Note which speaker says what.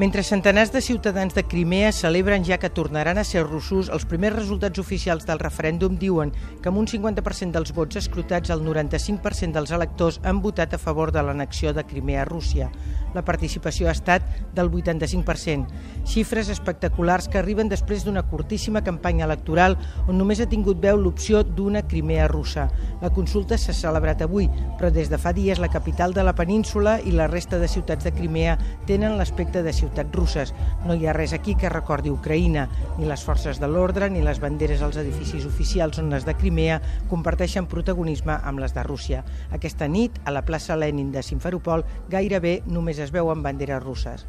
Speaker 1: Mentre centenars de ciutadans de Crimea celebren ja que tornaran a ser russos, els primers resultats oficials del referèndum diuen que amb un 50% dels vots escrutats el 95% dels electors han votat a favor de l'anexió de Crimea a Rússia. La participació ha estat del 85%. Xifres espectaculars que arriben després d'una curtíssima campanya electoral on només ha tingut veu l'opció d'una Crimea russa. La consulta s'ha celebrat avui, però des de fa dies la capital de la península i la resta de ciutats de Crimea tenen l'aspecte de ciutat ciutats russes. No hi ha res aquí que recordi Ucraïna, ni les forces de l'ordre, ni les banderes als edificis oficials on les de Crimea comparteixen protagonisme amb les de Rússia. Aquesta nit, a la plaça Lenin de Simferopol, gairebé només es veuen banderes russes.